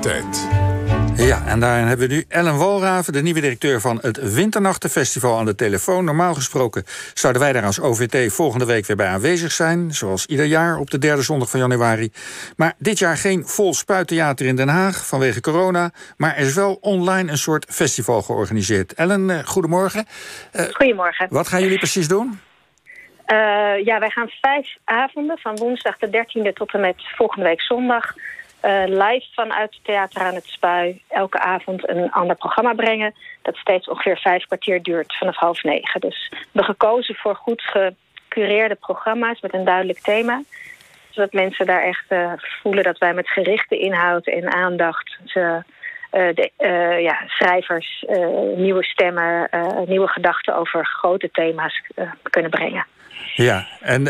Actualiteit. Ja, en daarin hebben we nu Ellen Walraven, de nieuwe directeur van het Winternachtenfestival, aan de telefoon. Normaal gesproken zouden wij daar als OVT volgende week weer bij aanwezig zijn. Zoals ieder jaar op de derde zondag van januari. Maar dit jaar geen vol spuittheater in Den Haag vanwege corona. Maar er is wel online een soort festival georganiseerd. Ellen, eh, goedemorgen. Uh, Goedemorgen. Wat gaan jullie precies doen? Uh, ja, wij gaan vijf avonden van woensdag de 13e tot en met volgende week zondag uh, live vanuit het Theater aan het Spui elke avond een ander programma brengen. Dat steeds ongeveer vijf kwartier duurt vanaf half negen. Dus we hebben gekozen voor goed gecureerde programma's met een duidelijk thema. Zodat mensen daar echt uh, voelen dat wij met gerichte inhoud en aandacht ze, uh, de, ja, schrijvers nieuwe stemmen, nieuwe gedachten over grote thema's kunnen brengen. Ja, en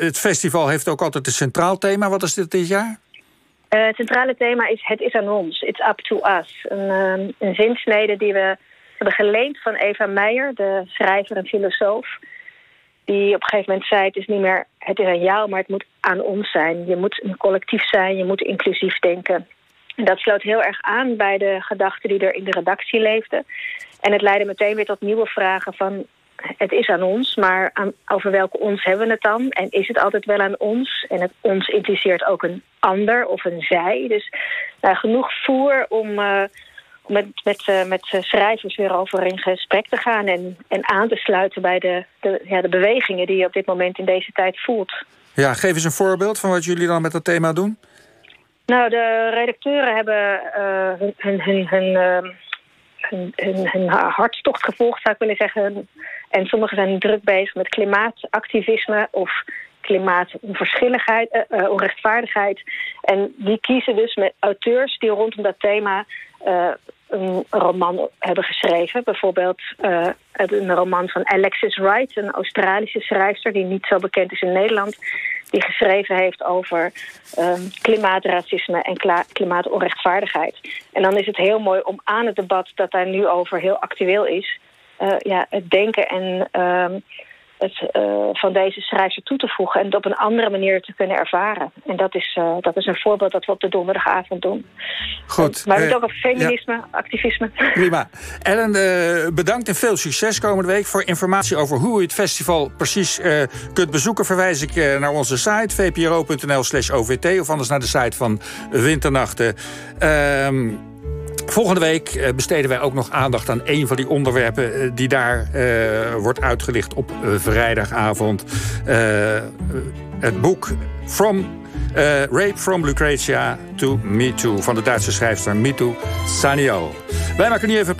het festival heeft ook altijd een centraal thema. Wat is dit dit jaar? Uh, het centrale thema is Het is aan ons, It's up to us. Een, um, een zinsnede die we hebben geleend van Eva Meijer, de schrijver en filosoof. Die op een gegeven moment zei, het is niet meer het is aan jou, maar het moet aan ons zijn. Je moet een collectief zijn, je moet inclusief denken. En dat sloot heel erg aan bij de gedachten die er in de redactie leefden. En het leidde meteen weer tot nieuwe vragen van het is aan ons, maar aan, over welke ons hebben we het dan? En is het altijd wel aan ons? En het ons impliceert ook een ander of een zij. Dus nou, genoeg voer om, uh, met, met, uh, met schrijvers weer over in gesprek te gaan... en, en aan te sluiten bij de, de, ja, de bewegingen die je op dit moment in deze tijd voelt. Ja, geef eens een voorbeeld van wat jullie dan met dat thema doen. Nou, de redacteuren hebben uh, hun, hun, hun, hun hun, hun, hun, hartstocht gevolgd, zou ik willen zeggen. En sommigen zijn druk bezig met klimaatactivisme of klimaatonverschilligheid, uh, onrechtvaardigheid. En die kiezen dus met auteurs die rondom dat thema uh, een roman hebben geschreven. Bijvoorbeeld een roman van Alexis Wright, een Australische schrijfster die niet zo bekend is in Nederland. Die geschreven heeft over um, klimaatracisme en klimaatonrechtvaardigheid. En dan is het heel mooi om aan het debat dat daar nu over heel actueel is, ja, het denken en uh, het, uh, van deze schrijver toe te voegen... en het op een andere manier te kunnen ervaren. En dat is, uh, dat is een voorbeeld dat we op de donderdagavond doen. Goed. maar we hebben ook over feminisme, ja. activisme. Prima. Ellen, bedankt en veel succes komende week. Voor informatie over hoe u het festival precies kunt bezoeken... verwijs ik naar onze site vpro.nl slash ovt... of anders naar de site van Winternachten. Ehm, Volgende week besteden wij ook nog aandacht aan een van die onderwerpen die daar uh, wordt uitgelicht op vrijdagavond. Het boek From Rape from Lucretia to Me Too van de Duitse schrijfster Mitu Saniel. Wij maken nu even